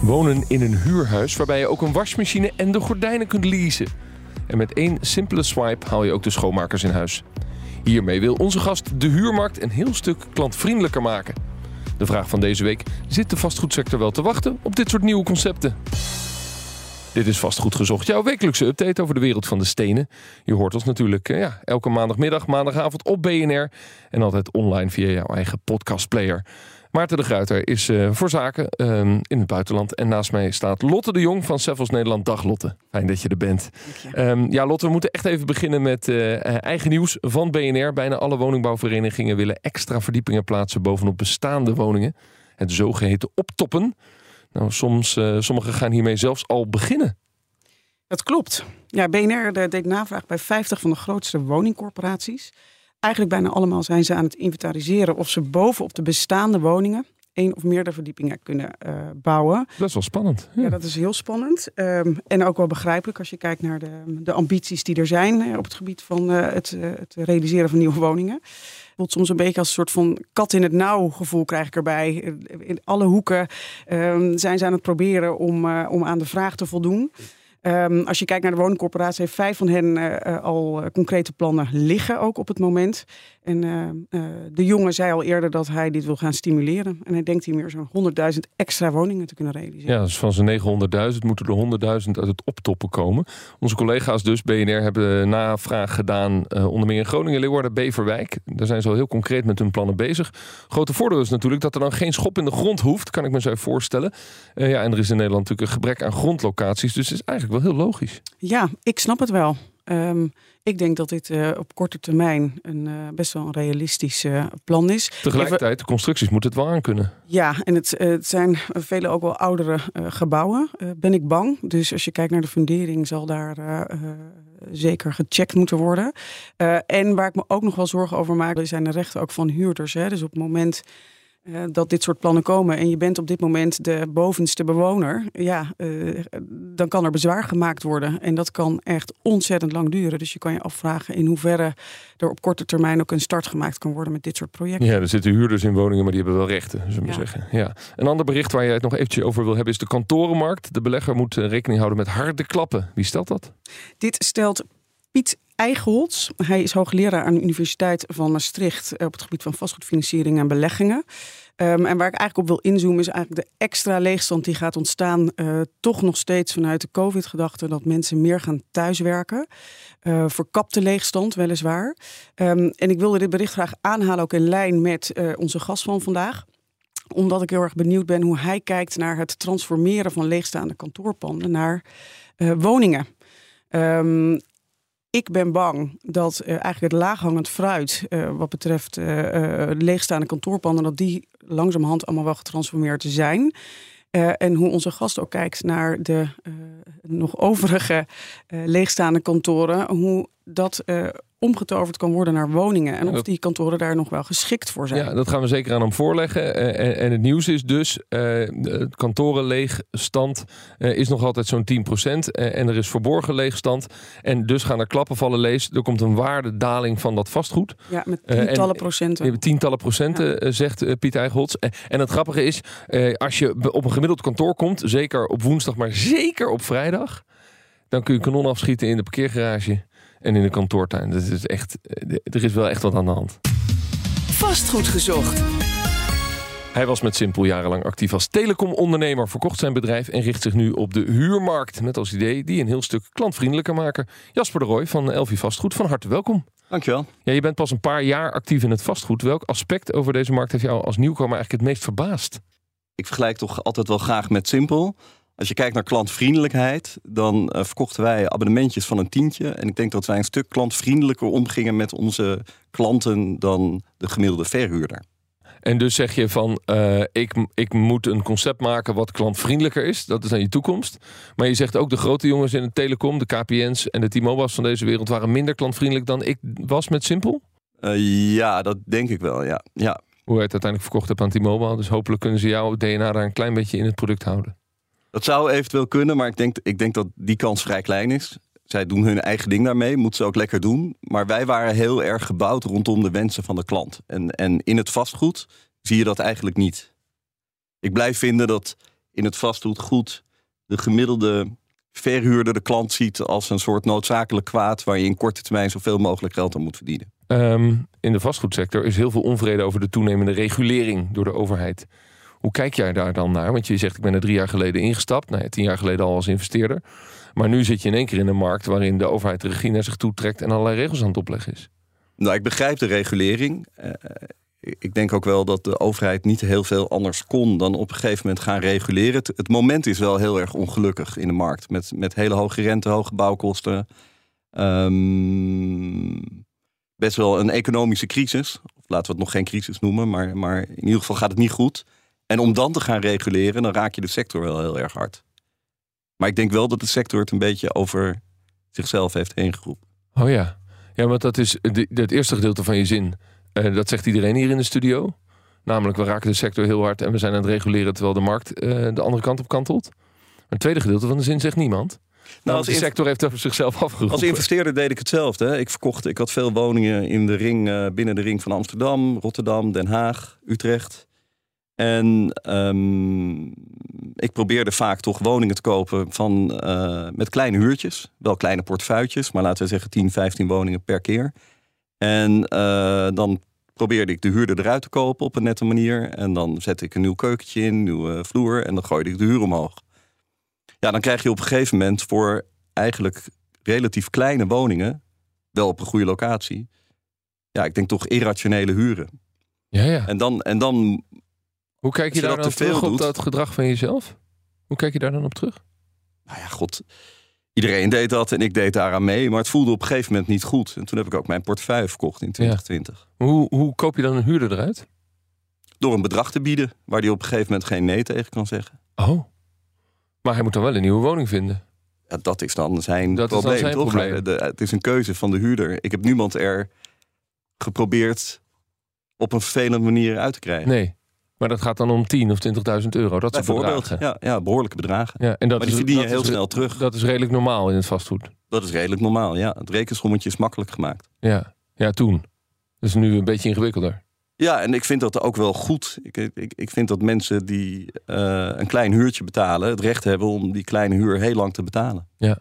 Wonen in een huurhuis waarbij je ook een wasmachine en de gordijnen kunt leasen. En met één simpele swipe haal je ook de schoonmakers in huis. Hiermee wil onze gast de huurmarkt een heel stuk klantvriendelijker maken. De vraag van deze week: zit de vastgoedsector wel te wachten op dit soort nieuwe concepten? Dit is Vastgoed Gezocht, jouw wekelijkse update over de wereld van de stenen. Je hoort ons natuurlijk eh, ja, elke maandagmiddag, maandagavond op BNR en altijd online via jouw eigen podcastplayer. Maarten de Gruiter is uh, voor zaken uh, in het buitenland. En naast mij staat Lotte de Jong van Seffels Nederland. Dag Lotte, fijn dat je er bent. Um, ja Lotte, we moeten echt even beginnen met uh, eigen nieuws van BNR. Bijna alle woningbouwverenigingen willen extra verdiepingen plaatsen bovenop bestaande woningen. Het zogeheten optoppen. Nou, soms, sommigen gaan hiermee zelfs al beginnen. Dat klopt. Ja, BNR deed navraag bij 50 van de grootste woningcorporaties. Eigenlijk bijna allemaal zijn ze aan het inventariseren of ze bovenop de bestaande woningen één of meerdere verdiepingen kunnen uh, bouwen. Dat is wel spannend. Ja, ja dat is heel spannend. Um, en ook wel begrijpelijk als je kijkt naar de, de ambities die er zijn uh, op het gebied van uh, het, het, realiseren van nieuwe woningen. voelt soms een beetje als een soort van kat in het nauw gevoel krijg ik erbij. In alle hoeken um, zijn ze aan het proberen om, om aan de vraag te voldoen. Um, als je kijkt naar de woningcorporatie, heeft vijf van hen uh, al concrete plannen liggen ook op het moment. En uh, de jongen zei al eerder dat hij dit wil gaan stimuleren. En hij denkt hier meer zo'n 100.000 extra woningen te kunnen realiseren. Ja, dus van zijn 900.000 moeten er 100.000 uit het optoppen komen. Onze collega's dus, BNR, hebben navraag gedaan. onder meer in Groningen, Leeuwarden, Beverwijk. Daar zijn ze al heel concreet met hun plannen bezig. Grote voordeel is natuurlijk dat er dan geen schop in de grond hoeft. Kan ik me zo voorstellen. ja, en er is in Nederland natuurlijk een gebrek aan grondlocaties. Dus het is eigenlijk wel heel logisch. Ja, ik snap het wel. Um, ik denk dat dit uh, op korte termijn een uh, best wel een realistisch uh, plan is. Tegelijkertijd, de constructies moeten het wel aankunnen. Ja, en het, het zijn vele ook wel oudere gebouwen, ben ik bang. Dus als je kijkt naar de fundering, zal daar zeker gecheckt moeten worden. en waar ik me ook nog wel zorgen over maak, zijn de rechten ook van huurders. Hè? Dus op het moment uh, dat dit soort plannen komen en je bent op dit moment de bovenste bewoner, ja, uh, dan kan er bezwaar gemaakt worden. En dat kan echt ontzettend lang duren. Dus je kan je afvragen in hoeverre er op korte termijn ook een start gemaakt kan worden met dit soort projecten. Ja, er zitten huurders in woningen, maar die hebben wel rechten, zullen we ja. zeggen. Ja. Een ander bericht waar je het nog eventjes over wil hebben is de kantorenmarkt. De belegger moet rekening houden met harde klappen. Wie stelt dat? Dit stelt Piet Eichholz. Hij is hoogleraar aan de Universiteit van Maastricht op het gebied van vastgoedfinanciering en beleggingen. Um, en waar ik eigenlijk op wil inzoomen is eigenlijk de extra leegstand die gaat ontstaan. Uh, toch nog steeds vanuit de COVID-gedachte dat mensen meer gaan thuiswerken. Uh, verkapte leegstand, weliswaar. Um, en ik wilde dit bericht graag aanhalen, ook in lijn met onze gast van vandaag omdat ik heel erg benieuwd ben hoe hij kijkt naar het transformeren van leegstaande kantoorpanden naar woningen. Um, ik ben bang dat eigenlijk het laaghangend fruit, uh, wat betreft uh, leegstaande kantoorpanden, dat die langzamerhand allemaal wel getransformeerd zijn. en hoe onze gast ook kijkt naar de nog overige leegstaande kantoren, hoe dat omgetoverd kan worden naar woningen. En of die kantoren daar nog wel geschikt voor zijn. Ja, dat gaan we zeker aan hem voorleggen. En, en het nieuws is dus, uh, kantoren leegstand uh, is nog altijd zo'n 10%. Uh, en er is verborgen leegstand. En dus gaan er klappen vallen lees. Er komt een waardedaling van dat vastgoed. Ja, met tientallen en, procenten. Tientallen procenten, ja. zegt Piet Eichholz. En het grappige is, als je op een gemiddeld kantoor komt, zeker op woensdag, maar zeker op vrijdag, dan kun je kanon afschieten in de parkeergarage en in de kantoortuin. Dat is echt, er is wel echt wat aan de hand. Vastgoed gezocht. Hij was met Simpel jarenlang actief als telecomondernemer, verkocht zijn bedrijf en richt zich nu op de huurmarkt. Met als idee die een heel stuk klantvriendelijker maken. Jasper de Roy van Elvi Vastgoed, van harte welkom. Dankjewel. Ja, je bent pas een paar jaar actief in het vastgoed. Welk aspect over deze markt heeft jou als nieuwkomer eigenlijk het meest verbaasd? Ik vergelijk toch altijd wel graag met Simpel. Als je kijkt naar klantvriendelijkheid, dan uh, verkochten wij abonnementjes van een tientje. En ik denk dat wij een stuk klantvriendelijker omgingen met onze klanten dan de gemiddelde verhuurder. En dus zeg je van, eh, ik, ik moet een concept maken wat klantvriendelijker is. Dat is dan je toekomst. Maar je zegt ook de grote jongens in de telecom, de KPN's en de T-Mobile's van deze wereld waren minder klantvriendelijk dan ik was met Simpel. Eh, ja, dat denk ik wel, ja. ja. Hoe je het uiteindelijk verkocht hebt aan T-Mobile. Dus hopelijk kunnen ze jouw DNA daar een klein beetje in het product houden. Dat zou eventueel kunnen, maar ik denk, ik denk dat die kans vrij klein is. Zij doen hun eigen ding daarmee, moeten ze ook lekker doen. Maar wij waren heel erg gebouwd rondom de wensen van de klant. En, en in het vastgoed zie je dat eigenlijk niet. Ik blijf vinden dat in het vastgoed goed de gemiddelde verhuurder de klant ziet als een soort noodzakelijk kwaad waar je in korte termijn zoveel mogelijk geld aan moet verdienen. Ehm, in de vastgoedsector is heel veel onvrede over de toenemende regulering door de overheid. Hoe kijk jij daar dan naar? Want je zegt, ik ben er drie jaar geleden ingestapt. Nou ja, tien jaar geleden al als investeerder. Maar nu zit je in één keer in een markt waarin de overheid de regie naar zich toe trekt en allerlei regels aan het opleggen is. Nou, ik begrijp de regulering. Uh, ik denk ook wel dat de overheid niet heel veel anders kon dan op een gegeven moment gaan reguleren. Het, moment is wel heel erg ongelukkig in de markt. Met, met hele hoge rente, hoge bouwkosten. Um, best wel een economische crisis. Of laten we het nog geen crisis noemen, maar, maar in ieder geval gaat het niet goed. En om dan te gaan reguleren, dan raak je de sector wel heel erg hard. Maar ik denk wel dat de sector het een beetje over zichzelf heeft heen geroepen. Oh ja. Ja, want dat is het eerste gedeelte van je zin. Uh, dat zegt iedereen hier in de studio. Namelijk, we raken de sector heel hard en we zijn aan het reguleren terwijl de markt uh, de andere kant op kantelt. Maar het tweede gedeelte van de zin zegt niemand. Nou, als de sector heeft over zichzelf afgeroepen. Als investeerder deed ik hetzelfde. Ik verkocht, ik had veel woningen in de ring, uh, binnen de ring van Amsterdam, Rotterdam, Den Haag, Utrecht. En um, ik probeerde vaak toch woningen te kopen van, uh, met kleine huurtjes. Wel kleine portefeuilletjes, maar laten we zeggen 10, 15 woningen per keer. En uh, dan probeerde ik de huurder eruit te kopen op een nette manier. En dan zette ik een nieuw keukentje in, een nieuwe vloer. En dan gooide ik de huur omhoog. Ja, dan krijg je op een gegeven moment voor eigenlijk relatief kleine woningen, wel op een goede locatie. Ja, ik denk toch irrationele huren. Ja, ja. En dan, en dan hoe kijk je daar dan terug op dat gedrag van jezelf? Hoe kijk je daar dan op terug? Nou ja, god. Iedereen deed dat en ik deed daaraan mee. Maar het voelde op een gegeven moment niet goed. En toen heb ik ook mijn portefeuille verkocht in 2020. Ja. Hoe, hoe koop je dan een huurder eruit? Door een bedrag te bieden waar hij op een gegeven moment geen nee tegen kan zeggen. Oh. Maar hij moet dan wel een nieuwe woning vinden. Ja, dat is dan zijn dat probleem, is dan zijn toch? Probleem. De, het is een keuze van de huurder. Ik heb niemand er geprobeerd op een vervelende manier uit te krijgen. Nee. Maar dat gaat dan om 10 of 20.000 euro. Dat Bijvoorbeeld, ja, ja, behoorlijke bedragen. Ja, en dat maar die verdien je heel snel terug. Dat is redelijk normaal in het vastgoed. Dat is redelijk normaal, ja. Het rekenschommetje is makkelijk gemaakt. Ja, ja toen. Dus nu een beetje ingewikkelder. Ja, en ik vind dat ook wel goed. Ik, ik, ik vind dat mensen die uh, een klein huurtje betalen... het recht hebben om die kleine huur heel lang te betalen. Ja.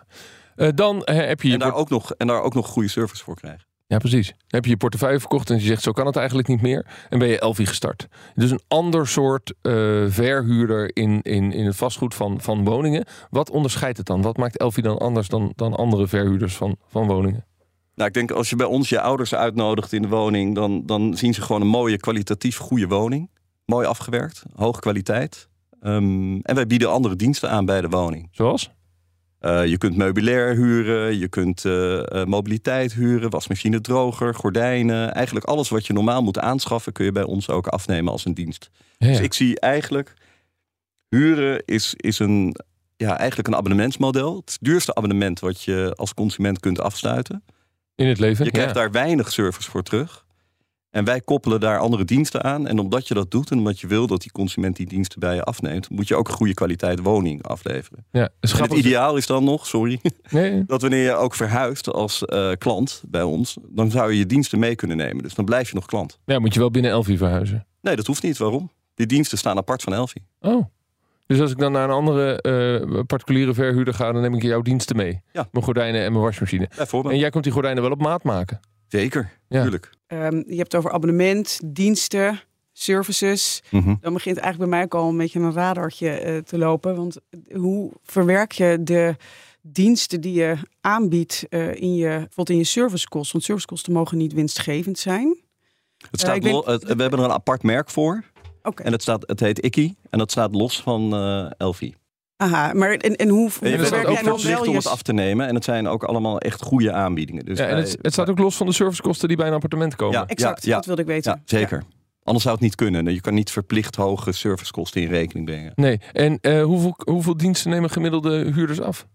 Uh, dan uh, heb je... En daar, ook nog, en daar ook nog goede service voor krijgen. Ja, precies. Dan heb je je portefeuille verkocht en je zegt zo kan het eigenlijk niet meer. En ben je Elfie gestart. Dus een ander soort uh, verhuurder in, in, in het vastgoed van, van woningen. Wat onderscheidt het dan? Wat maakt Elfie dan anders dan, dan andere verhuurders van, van woningen? Nou, ik denk als je bij ons je ouders uitnodigt in de woning, dan, dan zien ze gewoon een mooie, kwalitatief goede woning. Mooi afgewerkt, hoge kwaliteit. Um, en wij bieden andere diensten aan bij de woning. Zoals? Uh, je kunt meubilair huren, je kunt uh, uh, mobiliteit huren, wasmachine, droger, gordijnen. Eigenlijk alles wat je normaal moet aanschaffen, kun je bij ons ook afnemen als een dienst. Ja. Dus ik zie eigenlijk, huren is, is een, ja, eigenlijk een abonnementsmodel. Het, het duurste abonnement wat je als consument kunt afsluiten. In het leven. Je krijgt ja. daar weinig service voor terug. En wij koppelen daar andere diensten aan. En omdat je dat doet en omdat je wil dat die consument die diensten bij je afneemt, moet je ook een goede kwaliteit woning afleveren. Ja, het ideaal is dan nog, sorry, nee. dat wanneer je ook verhuist als uh, klant bij ons, dan zou je je diensten mee kunnen nemen. Dus dan blijf je nog klant. Ja, moet je wel binnen Elfie verhuizen? Nee, dat hoeft niet. Waarom? Die diensten staan apart van Elfie. Oh. Dus als ik dan naar een andere uh, particuliere verhuurder ga, dan neem ik jouw diensten mee. Ja. Mijn gordijnen en mijn wasmachine. En jij komt die gordijnen wel op maat maken. Zeker. Ja. Um, je hebt het over abonnement, diensten, services. Mhm. Mm -hmm. Dan begint eigenlijk bij mij ook al een beetje een radartje uh, te lopen. Want hoe verwerk je de diensten die je aanbiedt uh, in je, bijvoorbeeld in je servicekosten? Want servicekosten mogen niet winstgevend zijn. Het staat uh, we hebben er een apart merk voor. Okay. En het, staat, het heet Ikkie en dat staat los van Elfie. Aha, maar en, en hoe, hoe je bent ook wel verplicht om het af te nemen. En het zijn ook allemaal echt goede aanbiedingen. Dus ja, en het, het, staat ook los van de servicekosten die bij een appartement komen. Ja, exact. Ja, dat wilde ik weten. Ja, zeker. Anders zou het niet kunnen. Je kan niet verplicht hoge servicekosten in rekening brengen. Nee, en eh, hoeveel, hoeveel diensten nemen gemiddelde huurders af?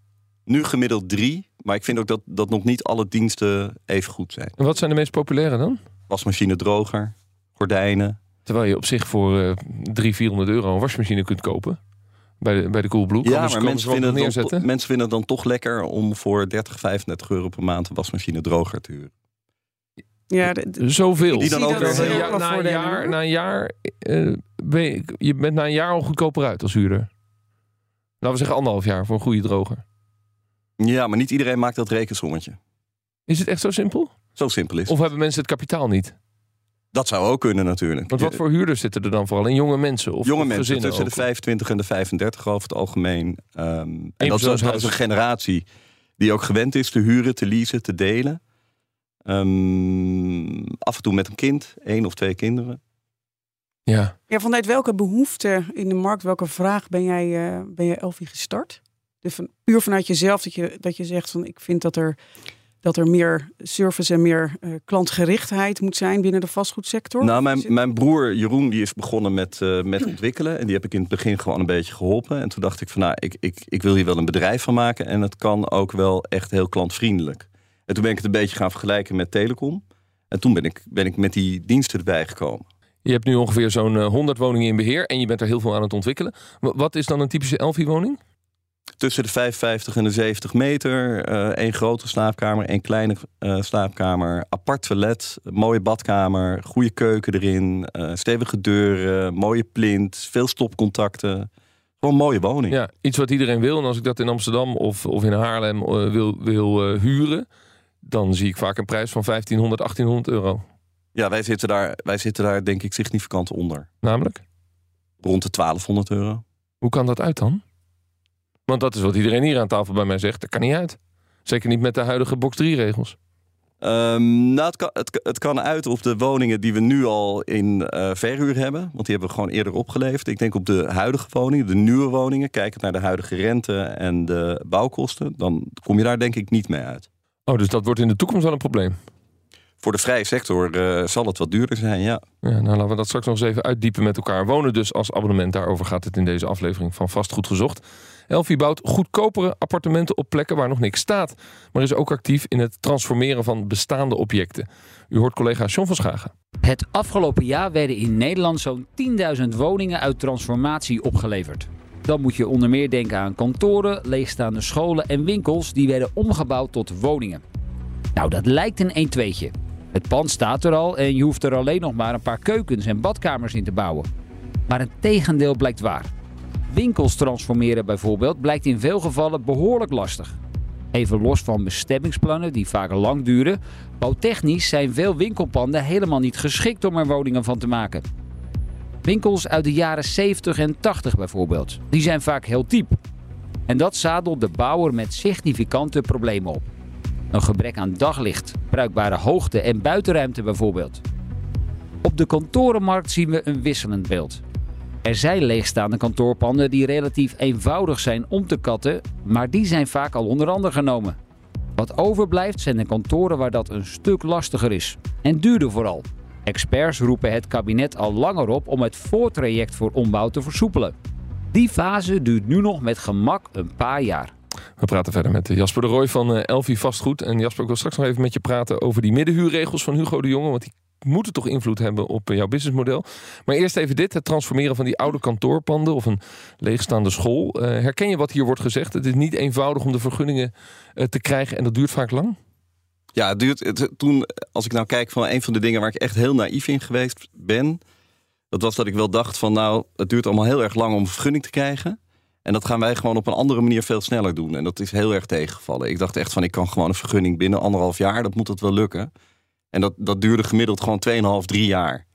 Nu gemiddeld drie, maar ik vind ook dat, dat nog niet alle diensten even goed zijn. En wat zijn de meest populaire dan? Wasmachine, droger, gordijnen. Terwijl je op zich voor eh 300, 400 euro een wasmachine kunt kopen. Bij de, bij de Coolblue. Ja, maar mensen vinden, het dan, mensen vinden het dan toch lekker om voor 30, 35 euro per maand een wasmachine droger te huren. Ja, de- de- Zoveel. Die dan ook dat weer veel na, een jaar, na een jaar eh, ben je, je bent na een jaar al goedkoper uit als huurder. Laten we zeggen anderhalf jaar voor een goede droger. Ja, maar niet iedereen maakt dat rekensommetje. Is het echt zo simpel? Zo simpel is het. Of hebben mensen het kapitaal niet? Dat zou ook kunnen natuurlijk. Want wat voor huurders zitten er dan vooral in? Jonge mensen? Of, Jonge mensen gezinnen tussen de ook? 25 en de 35 over het algemeen. Ehm, en dat is, dat persoonshuis. is een generatie die ook gewend is te huren, te leasen, te delen. Ehm, af en toe met een kind, één of twee kinderen. Ja. ja, vanuit welke behoefte in de markt, welke vraag ben jij, eh ben jij Elfie gestart? Dus van, puur vanuit jezelf dat je, dat je zegt van ik vind dat er, dat er meer service en meer eh, klantgerichtheid moet zijn binnen de vastgoedsector. Nou, mijn, mijn broer Jeroen die is begonnen met, eh, met ontwikkelen. En die heb ik in het begin gewoon een beetje geholpen. En toen dacht ik van nou, ik, ik, ik wil hier wel een bedrijf van maken. En het kan ook wel echt heel klantvriendelijk. En toen ben ik het een beetje gaan vergelijken met telecom. En toen ben ik, ben ik met die diensten erbij gekomen. Je hebt nu ongeveer zo'n eh, 100 woningen in beheer en je bent er heel veel aan het ontwikkelen. Wa- Wat is dan een typische Elfie-woning? Tussen de 55 en de 70 meter. eh één grote slaapkamer, één kleine eh, slaapkamer. Apart toilet, mooie badkamer, goede keuken erin. eh, stevige deuren, mooie plint, veel stopcontacten. Gewoon een mooie woning. Ja, iets wat iedereen wil. En als ik dat in Amsterdam of, of in Haarlem eh, wil, wil eh, huren, dan zie ik vaak een prijs van 1500, 1800 euro. Ja, wij zitten, daar, wij zitten daar denk ik significant onder. Namelijk, Rond de 1200 euro. hoe kan dat uit dan? Want dat is wat iedereen hier aan tafel bij mij zegt. Dat kan niet uit. Zeker niet met de huidige box 3 regels. Ehm, nou, het kan, het, het kan uit op de woningen die we nu al in eh, verhuur hebben. Want die hebben we gewoon eerder opgeleverd. Ik denk op de huidige woningen, de nieuwe woningen. Kijkend naar de huidige rente en de bouwkosten. Dan kom je daar denk ik niet mee uit. Oh, dus dat wordt in de toekomst wel een probleem. Voor de vrije sector eh, zal het wat duurder zijn, ja. Ja, nou laten we dat straks nog eens even uitdiepen met elkaar. Wonen dus als abonnement, daarover gaat het in deze aflevering van Vastgoed Gezocht. Elfie bouwt goedkopere appartementen op plekken waar nog niks staat. Maar is ook actief in het transformeren van bestaande objecten. U hoort collega John van Schagen. Het afgelopen jaar werden in Nederland zo'n 10.000 woningen uit transformatie opgeleverd. Dan moet je onder meer denken aan kantoren, leegstaande scholen en winkels die werden omgebouwd tot woningen. Nou, dat lijkt een 1 2 Het pand staat er al en je hoeft er alleen nog maar een paar keukens en badkamers in te bouwen. Maar het tegendeel blijkt waar. Winkels transformeren bijvoorbeeld blijkt in veel gevallen behoorlijk lastig. Even los van bestemmingsplannen die vaak lang duren, bouwtechnisch zijn veel winkelpanden helemaal niet geschikt om er woningen van te maken. Winkels uit de jaren 70 en 80 bijvoorbeeld, die zijn vaak heel diep. En dat zadelt de bouwer met significante problemen op. Een gebrek aan daglicht, bruikbare hoogte en buitenruimte bijvoorbeeld. Op de kantorenmarkt zien we een wisselend beeld. Er zijn leegstaande kantoorpanden die relatief eenvoudig zijn om te katten, maar die zijn vaak al onder andere genomen. Wat overblijft zijn de kantoren waar dat een stuk lastiger is. En duurder vooral. Experts roepen het kabinet al langer op om het voortraject voor ombouw te versoepelen. Die fase duurt nu nog met gemak een paar jaar. We praten verder met Jasper de Rooij van eh, Elfie Vastgoed. En Jasper, ik wil straks nog even met je praten over die middenhuurregels van Hugo de Jonge. Want die moeten toch invloed hebben op eh, jouw businessmodel. Maar eerst even dit, het transformeren van die oude kantoorpanden of een leegstaande school. Eh, herken je wat hier wordt gezegd? Het is niet eenvoudig om de vergunningen eh, te krijgen en dat duurt vaak lang. Ja, het duurt, het, toen, als ik nou kijk van een van de dingen waar ik echt heel naïef in geweest ben. Dat was dat ik wel dacht van nou, het duurt allemaal heel erg lang om vergunning te krijgen. En dat gaan wij gewoon op een andere manier veel sneller doen. En dat is heel erg tegengevallen. Ik dacht echt van ik kan gewoon een vergunning binnen anderhalf jaar. Dat moet het wel lukken. En dat, dat duurde gemiddeld gewoon 2,5, 3 jaar.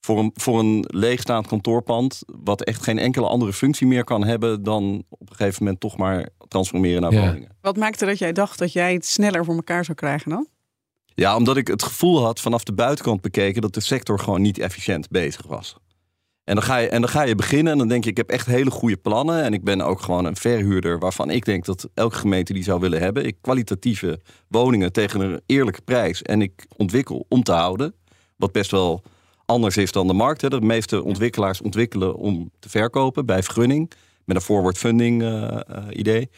Voor een, voor een leegstaand kantoorpand, wat echt geen enkele andere functie meer kan hebben dan op een gegeven moment toch maar transformeren naar Ja. woningen. Wat maakte dat jij dacht dat jij het sneller voor elkaar zou krijgen dan? Ja, omdat ik het gevoel had vanaf de buitenkant bekeken dat de sector gewoon niet efficiënt bezig was. En dan, ga je, en dan ga je beginnen en dan denk je, ik heb echt hele goede plannen. En ik ben ook gewoon een verhuurder waarvan ik denk dat elke gemeente die zou willen hebben. Ik kwalitatieve woningen tegen een eerlijke prijs. En ik ontwikkel om te houden. Wat best wel anders is dan de markt. Hè. De meeste ontwikkelaars ontwikkelen om te verkopen bij vergunning. Met een forward funding eh, eh, idee.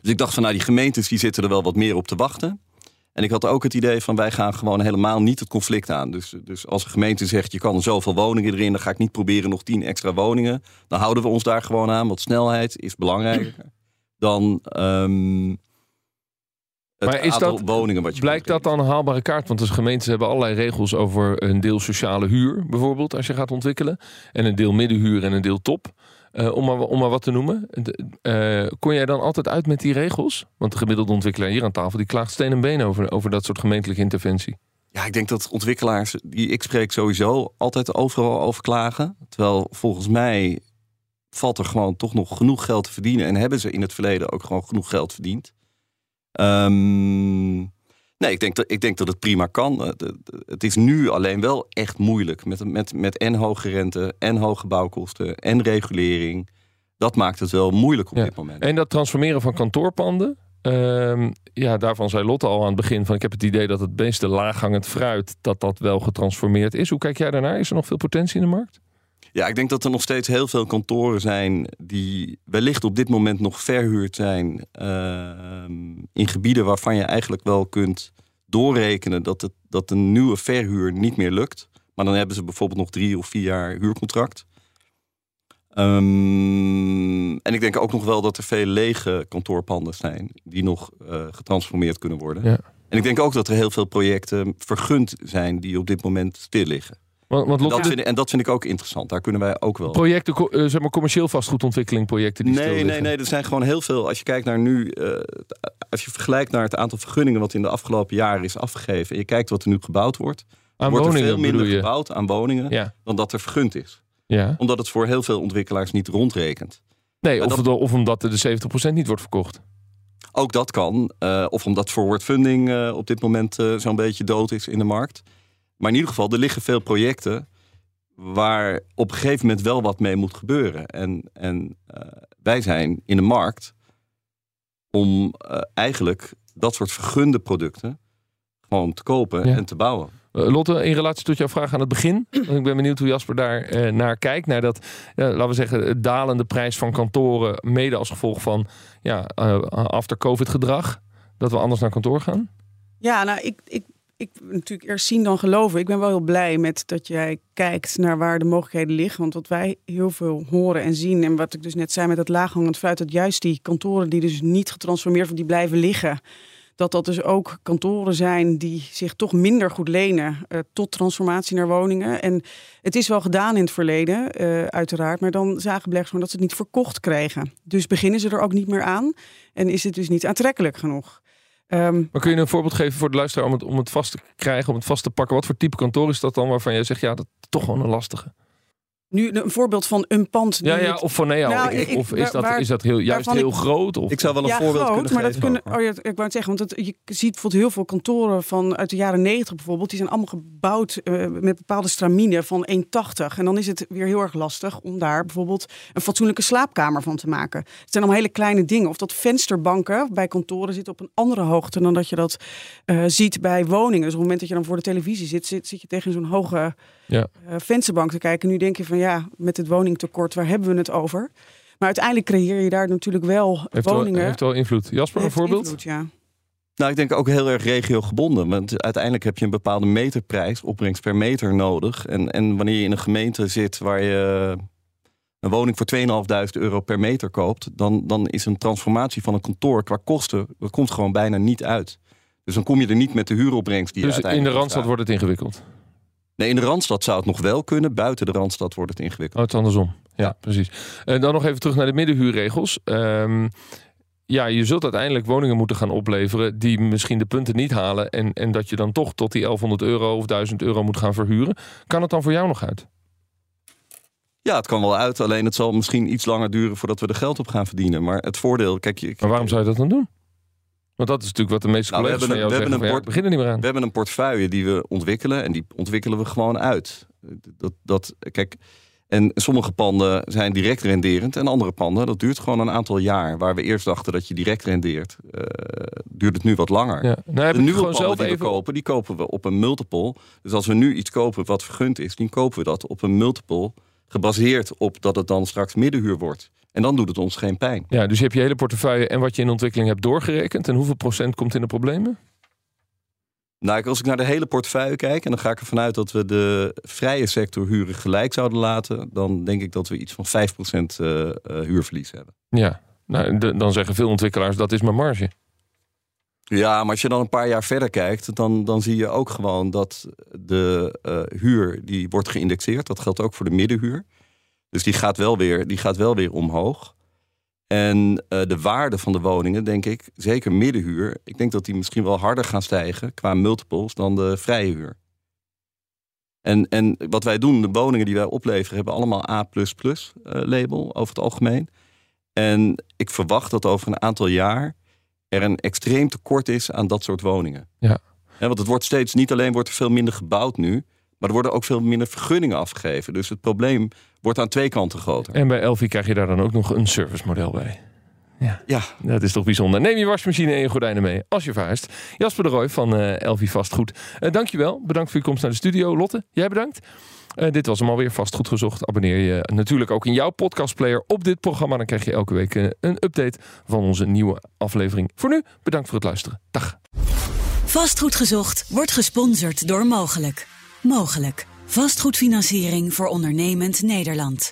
Dus ik dacht van nou, die gemeentes die zitten er wel wat meer op te wachten. En ik had ook het idee van wij gaan gewoon helemaal niet het conflict aan. Dus, dus als een gemeente zegt je kan zoveel woningen erin, dan ga ik niet proberen nog tien extra woningen. Dan houden we ons daar gewoon aan, want snelheid is belangrijker dan ehm, het Maar is dat- woningen wat je Blijkt dat dan een haalbare kaart? Want de gemeentes hebben allerlei regels over een deel sociale huur, bijvoorbeeld, als je gaat ontwikkelen. En een deel middenhuur en een deel top. Eh, om, maar, om maar wat te noemen. Eh, kon jij dan altijd uit met die regels? Want de gemiddelde ontwikkelaar hier aan tafel die klaagt steen en been over, over dat soort gemeentelijke interventie. Ja, ik denk dat ontwikkelaars die ik spreek sowieso altijd overal over klagen. Terwijl volgens mij valt er gewoon toch nog genoeg geld te verdienen. En hebben ze in het verleden ook gewoon genoeg geld verdiend. Ehm, nee, ik denk, dat, ik denk dat het prima kan. Eh, Het is nu alleen wel echt moeilijk. Met, met, met en hoge rente, en hoge bouwkosten, en regulering. Dat maakt het wel moeilijk op Ja. dit moment. En dat transformeren van kantoorpanden. ehm, ja, daarvan zei Lotte al aan het begin van ik heb het idee dat het meeste laaghangend fruit dat dat wel getransformeerd is. Hoe kijk jij daarnaar? Is er nog veel potentie in de markt? Ja, ik denk dat er nog steeds heel veel kantoren zijn die wellicht op dit moment nog verhuurd zijn ehm, in gebieden waarvan je eigenlijk wel kunt doorrekenen dat, het, dat een nieuwe verhuur niet meer lukt. Maar dan hebben ze bijvoorbeeld nog drie of vier jaar huurcontract. Ehm, en ik denk ook nog wel dat er veel lege kantoorpanden zijn die nog eh, getransformeerd kunnen worden. Ja. En ik denk ook dat er heel veel projecten vergund zijn die op dit moment stil liggen. Want, want En dat, vind ik, en dat vind ik ook interessant. Daar kunnen wij ook wel. projecten, eh, zeg maar commercieel vastgoedontwikkeling projecten die Nee, nee, nee. Er zijn gewoon heel veel. Als je kijkt naar nu. eh, als je vergelijkt naar het aantal vergunningen. wat in de afgelopen jaren is afgegeven. en je kijkt wat er nu gebouwd wordt. Aan wordt er veel minder gebouwd aan woningen. Ja, dan dat er vergund is. ja. Omdat het voor heel veel ontwikkelaars niet rondrekent. Nee, of, dat- het- of omdat er de 70% niet wordt verkocht. Ook dat kan. eh, of omdat forward funding op dit moment eh, zo'n beetje dood is in de markt. Maar in ieder geval, er liggen veel projecten. waar op een gegeven moment wel wat mee moet gebeuren. En, en eh, wij zijn in de markt om eh, eigenlijk dat soort vergunde producten gewoon te kopen Ja. en te bouwen. Eh, Lotte, in relatie tot jouw vraag aan het begin. Want ik ben benieuwd hoe Jasper daar eh, naar kijkt. Naar dat, ja, laten we zeggen, dalende prijs van kantoren. Mede als gevolg van ja, eh, after COVID gedrag. Dat we anders naar kantoor gaan. Ja, nou, ik, ik, ik natuurlijk eerst zien dan geloven. Ik ben wel heel blij met dat jij kijkt naar waar de mogelijkheden liggen. Want wat wij heel veel horen en zien, en wat ik dus net zei met het laaghangend fruit, dat juist die kantoren die dus niet getransformeerd worden, die blijven liggen. Dat dat dus ook kantoren zijn die zich toch minder goed lenen eh, tot transformatie naar woningen. En het is wel gedaan in het verleden, eh, uiteraard. Maar dan zagen beleggers gewoon dat ze het niet verkocht kregen. Dus beginnen ze er ook niet meer aan. En is het dus niet aantrekkelijk genoeg. Ehm, Maar kun je een voorbeeld geven voor de luisteraar om het, om het vast te krijgen, om het vast te pakken? Wat voor type kantoor is dat dan waarvan jij zegt, ja, dat is toch gewoon een lastige? Nu een voorbeeld van een pand. die Ja, ja of van nee, Nou, of, ik- of waar- is dat, is dat heel, juist heel ik- groot? Of, Ik zou wel een ja, voorbeeld groot, kunnen maar geven. dat kunnen. Oh ja, ik wou het zeggen, want het, je ziet bijvoorbeeld heel veel kantoren van uit de jaren 90 bijvoorbeeld. Die zijn allemaal gebouwd eh, met bepaalde stramine van 1,80. En dan is het weer heel erg lastig om daar bijvoorbeeld een fatsoenlijke slaapkamer van te maken. Het zijn allemaal hele kleine dingen. Of dat vensterbanken bij kantoren zitten op een andere hoogte dan dat je dat eh, ziet bij woningen. Dus op het moment dat je dan voor de televisie zit, zit, zit je tegen zo'n hoge Ja. eh, vensterbank te kijken. Nu denk je van ja, met het woningtekort, waar hebben we het over? Maar uiteindelijk creëer je daar natuurlijk wel heeft, wel, woningen. heeft wel invloed. Jasper, een Heeft voorbeeld? invloed, ja. Nou, ik denk ook heel erg regiogebonden. Want uiteindelijk heb je een bepaalde meterprijs, opbrengst per meter nodig. En, en wanneer je in een gemeente zit waar je een woning voor 2.500 euro per meter koopt, dan, dan is een transformatie van een kantoor qua kosten, dat komt gewoon bijna niet uit. Dus dan kom je er niet met de huuropbrengst die je Dus in de Randstad wordt het ingewikkeld. Nee, in de Randstad zou het nog wel kunnen. Buiten de Randstad wordt het ingewikkeld. Oh, het is andersom. Ja, precies. En dan nog even terug naar de middenhuurregels. Ehm, ja, je zult uiteindelijk woningen moeten gaan opleveren die misschien de punten niet halen. En, en dat je dan toch tot die 1100 euro of 1000 euro moet gaan verhuren. Kan het dan voor jou nog uit? Ja, het kan wel uit. Alleen het zal misschien iets langer duren voordat we er geld op gaan verdienen. Maar het voordeel, kijk, je, Maar waarom zou je dat dan doen? Want dat is natuurlijk wat de meeste Nou, we collega's van hebben jou we zeggen. hebben een niet meer aan. We hebben een portefeuille die we ontwikkelen en die ontwikkelen we gewoon uit. Dat, dat, kijk, En sommige panden zijn direct renderend en andere panden, dat duurt gewoon een aantal jaar. Waar we eerst dachten dat je direct rendeert, uh, duurt het nu wat langer. Ja. Nou, de nieuwe gewoon panden zelf die even... we kopen, die kopen we op een multiple. Dus als we nu iets kopen wat vergund is, dan kopen we dat op een multiple. Gebaseerd op dat het dan straks middenhuur wordt. En dan doet het ons geen pijn. Ja, dus je hebt je hele portefeuille en wat je in ontwikkeling hebt doorgerekend. En hoeveel procent komt in de problemen? Nou, als ik naar de hele portefeuille kijk, en dan ga ik ervan uit dat we de vrije sector huren gelijk zouden laten, dan denk ik dat we iets van 5% uh, uh, huurverlies hebben. Ja, nou, de, dan zeggen veel ontwikkelaars dat is mijn marge. Ja, maar als je dan een paar jaar verder kijkt, dan, dan zie je ook gewoon dat de uh, huur die wordt geïndexeerd. Dat geldt ook voor de middenhuur. Dus die gaat wel weer, die gaat wel weer omhoog. En uh, de waarde van de woningen, denk ik, zeker middenhuur, ik denk dat die misschien wel harder gaan stijgen qua multiples dan de vrije huur. En, en wat wij doen, de woningen die wij opleveren, hebben allemaal A uh, label over het algemeen. En ik verwacht dat over een aantal jaar er een extreem tekort is aan dat soort woningen. Ja. Ja, want het wordt steeds, niet alleen wordt er veel minder gebouwd nu, maar er worden ook veel minder vergunningen afgegeven. Dus het probleem wordt aan twee kanten groter. En bij Elfie krijg je daar dan ook nog een servicemodel bij. Ja. Ja. Dat is toch bijzonder. Neem je wasmachine en je gordijnen mee als je verhuist. Jasper de Roy van uh, Elfie Vastgoed. Uh, dankjewel. Bedankt voor je komst naar de studio. Lotte, jij bedankt. Uh, dit was hem alweer vastgoed gezocht. Abonneer je natuurlijk ook in jouw podcastplayer op dit programma. Dan krijg je elke week een update van onze nieuwe aflevering. Voor nu, bedankt voor het luisteren. Dag. Vastgoed gezocht wordt gesponsord door Mogelijk. Mogelijk. Vastgoedfinanciering voor ondernemend Nederland.